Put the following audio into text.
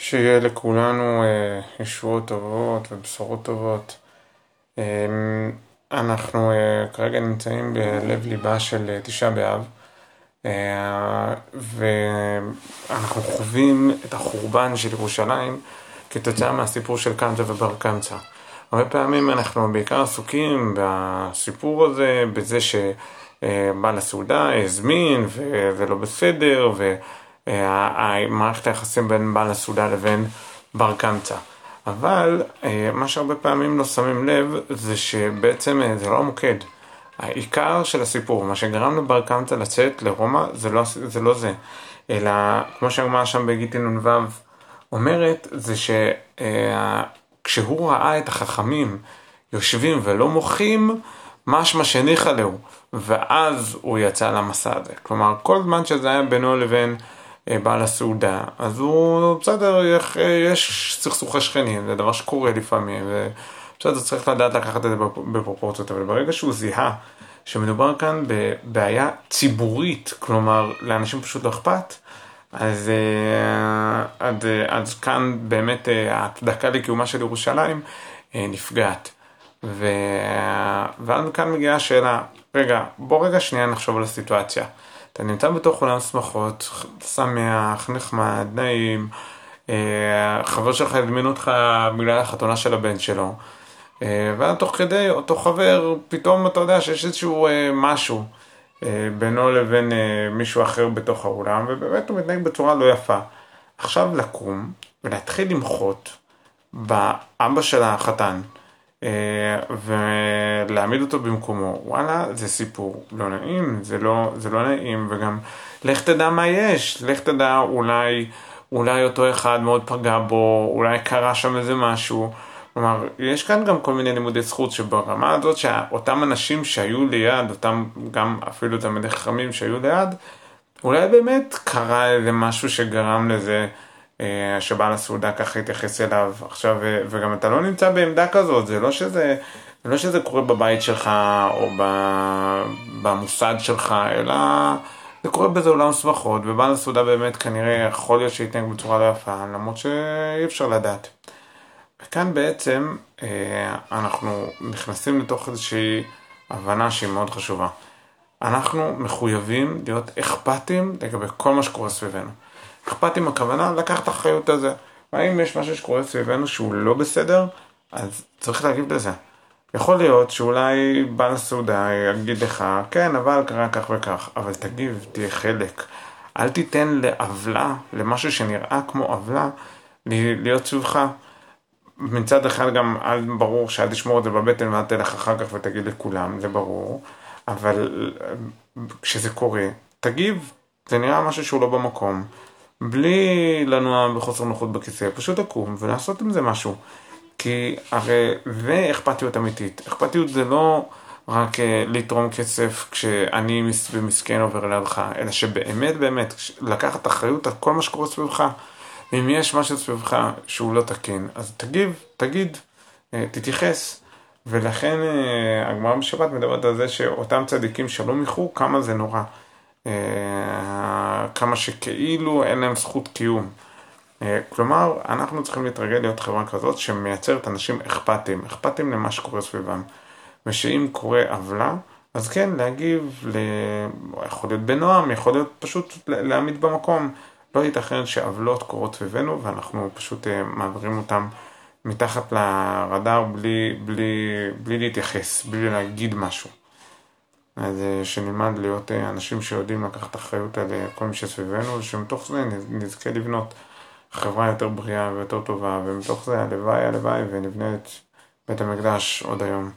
שיהיה לכולנו אה, ישועות טובות ובשורות טובות. אה, אנחנו אה, כרגע נמצאים בלב ליבה של תשעה באב, ואנחנו חווים את החורבן של ירושלים כתוצאה מהסיפור של קמצא ובר קמצא. הרבה פעמים אנחנו בעיקר עסוקים בסיפור הזה, בזה שבעל הסעודה הזמין וזה לא בסדר, ו... אה, מערכת היחסים בין בעל הסעודה לבין בר קמצא. אבל אה, מה שהרבה פעמים לא שמים לב זה שבעצם אה, זה לא המוקד. העיקר של הסיפור, מה שגרם לבר קמצא לצאת לרומא זה לא זה, לא זה. אלא כמו שאמרה שם בגיטין נ"ו אומרת זה שכשהוא ראה את החכמים יושבים ולא מוחים משמע שניחא להו ואז הוא יצא למסע הזה. כלומר כל זמן שזה היה בינו לבין אה, בעל הסעודה, אז הוא, בסדר, יש סכסוכי שכנים, זה דבר שקורה לפעמים, ובסדר, צריך לדעת לקחת את זה בפרופורציות, אבל ברגע שהוא זיהה שמדובר כאן בבעיה ציבורית, כלומר, לאנשים פשוט לא אכפת, אז, אה, אז, אז כאן באמת אה, ההצדקה לקיומה של ירושלים נפגעת. ו... ואז כאן מגיעה השאלה, רגע, בוא רגע שנייה נחשוב על הסיטואציה. אתה נמצא בתוך עולם שמחות, שמח, נחמד, נעים, אה, חבר שלך הזמין אותך בגלל החתונה של הבן שלו, אה, ואז תוך כדי אותו חבר, פתאום אתה יודע שיש איזשהו אה, משהו בינו לבין מישהו אחר בתוך האולם, ובאמת הוא מתנהג בצורה לא יפה. עכשיו לקום ולהתחיל למחות באבא של החתן. אה, ולהעמיד אותו במקומו, וואלה, זה סיפור לא נעים, זה לא, זה לא נעים, וגם לך תדע מה יש, לך תדע אולי, אולי אותו אחד מאוד פגע בו, אולי קרה שם איזה משהו. כלומר, יש כאן גם כל מיני לימודי זכות שברמה הזאת שאותם אנשים שהיו ליד, אותם גם אפילו תלמידי חכמים שהיו ליד, אולי באמת קרה איזה משהו שגרם לזה שבעל הסעודה ככה התייחס אליו. עכשיו, אה, וגם אתה לא נמצא בעמדה כזאת, זה לא שזה, לא שזה קורה בבית שלך או במוסד שלך, אלא זה קורה באיזה עולם שמחות, ובעל הסעודה באמת כנראה יכול להיות שיתנהג בצורה לא יפה, למרות שאי אפשר לדעת. וכאן בעצם אה, אנחנו נכנסים לתוך איזושהי הבנה שהיא מאוד חשובה. אנחנו מחויבים להיות אכפתיים לגבי כל מה שקורה סביבנו. אכפת עם הכוונה לקחת אחריות על זה. האם יש משהו שקורה סביבנו שהוא לא בסדר, אז צריך להגיב לזה. יכול להיות שאולי בעל הסעודה יגיד לך, כן, אבל קרה כך וכך, אבל תגיב, תהיה חלק. אל תיתן לעוולה, למשהו שנראה כמו עוולה, להיות סביבך. מצד אחד גם אל ברור שאל תשמור את זה בבטן ואל תלך אחר כך ותגיד לכולם, זה ברור, אבל כשזה קורה, תגיב, זה נראה משהו שהוא לא במקום. בלי לנוע בחוסר נוחות בכיסא, פשוט לקום ולעשות עם זה משהו. כי הרי זה אכפתיות אמיתית. אכפתיות זה לא רק אה, לתרום כסף כשאני ומסכן עובר לידך, אלא שבאמת באמת לקחת אחריות על כל מה שקורה סביבך. אם יש משהו סביבך שהוא לא תקין, אז תגיב, תגיד, אה, תתייחס. ולכן אה, הגמרא בשבת מדברת על זה שאותם צדיקים שלא מיחו, כמה זה נורא. כמה שכאילו אין להם זכות קיום. אה, כלומר, אנחנו צריכים להתרגל להיות חברה כזאת שמייצרת אנשים אכפתיים, אכפתיים למה שקורה סביבם. ושאם קורה עוולה, אז כן, להגיב, ל... יכול להיות בנועם, יכול להיות פשוט להעמיד במקום. לא ייתכן שעוולות קורות סביבנו ואנחנו פשוט אה, מעבירים אותם מתחת לרדאר בלי, בלי, בלי להתייחס, בלי להגיד משהו. אז אה, שנלמד להיות אה, אנשים שיודעים לקחת אחריות על אה, כל מי שסביבנו, ושמתוך זה נזכה לבנות חברה יותר בריאה ויותר טובה, ומתוך זה הלוואי הלוואי ונבנה את בית המקדש עוד היום.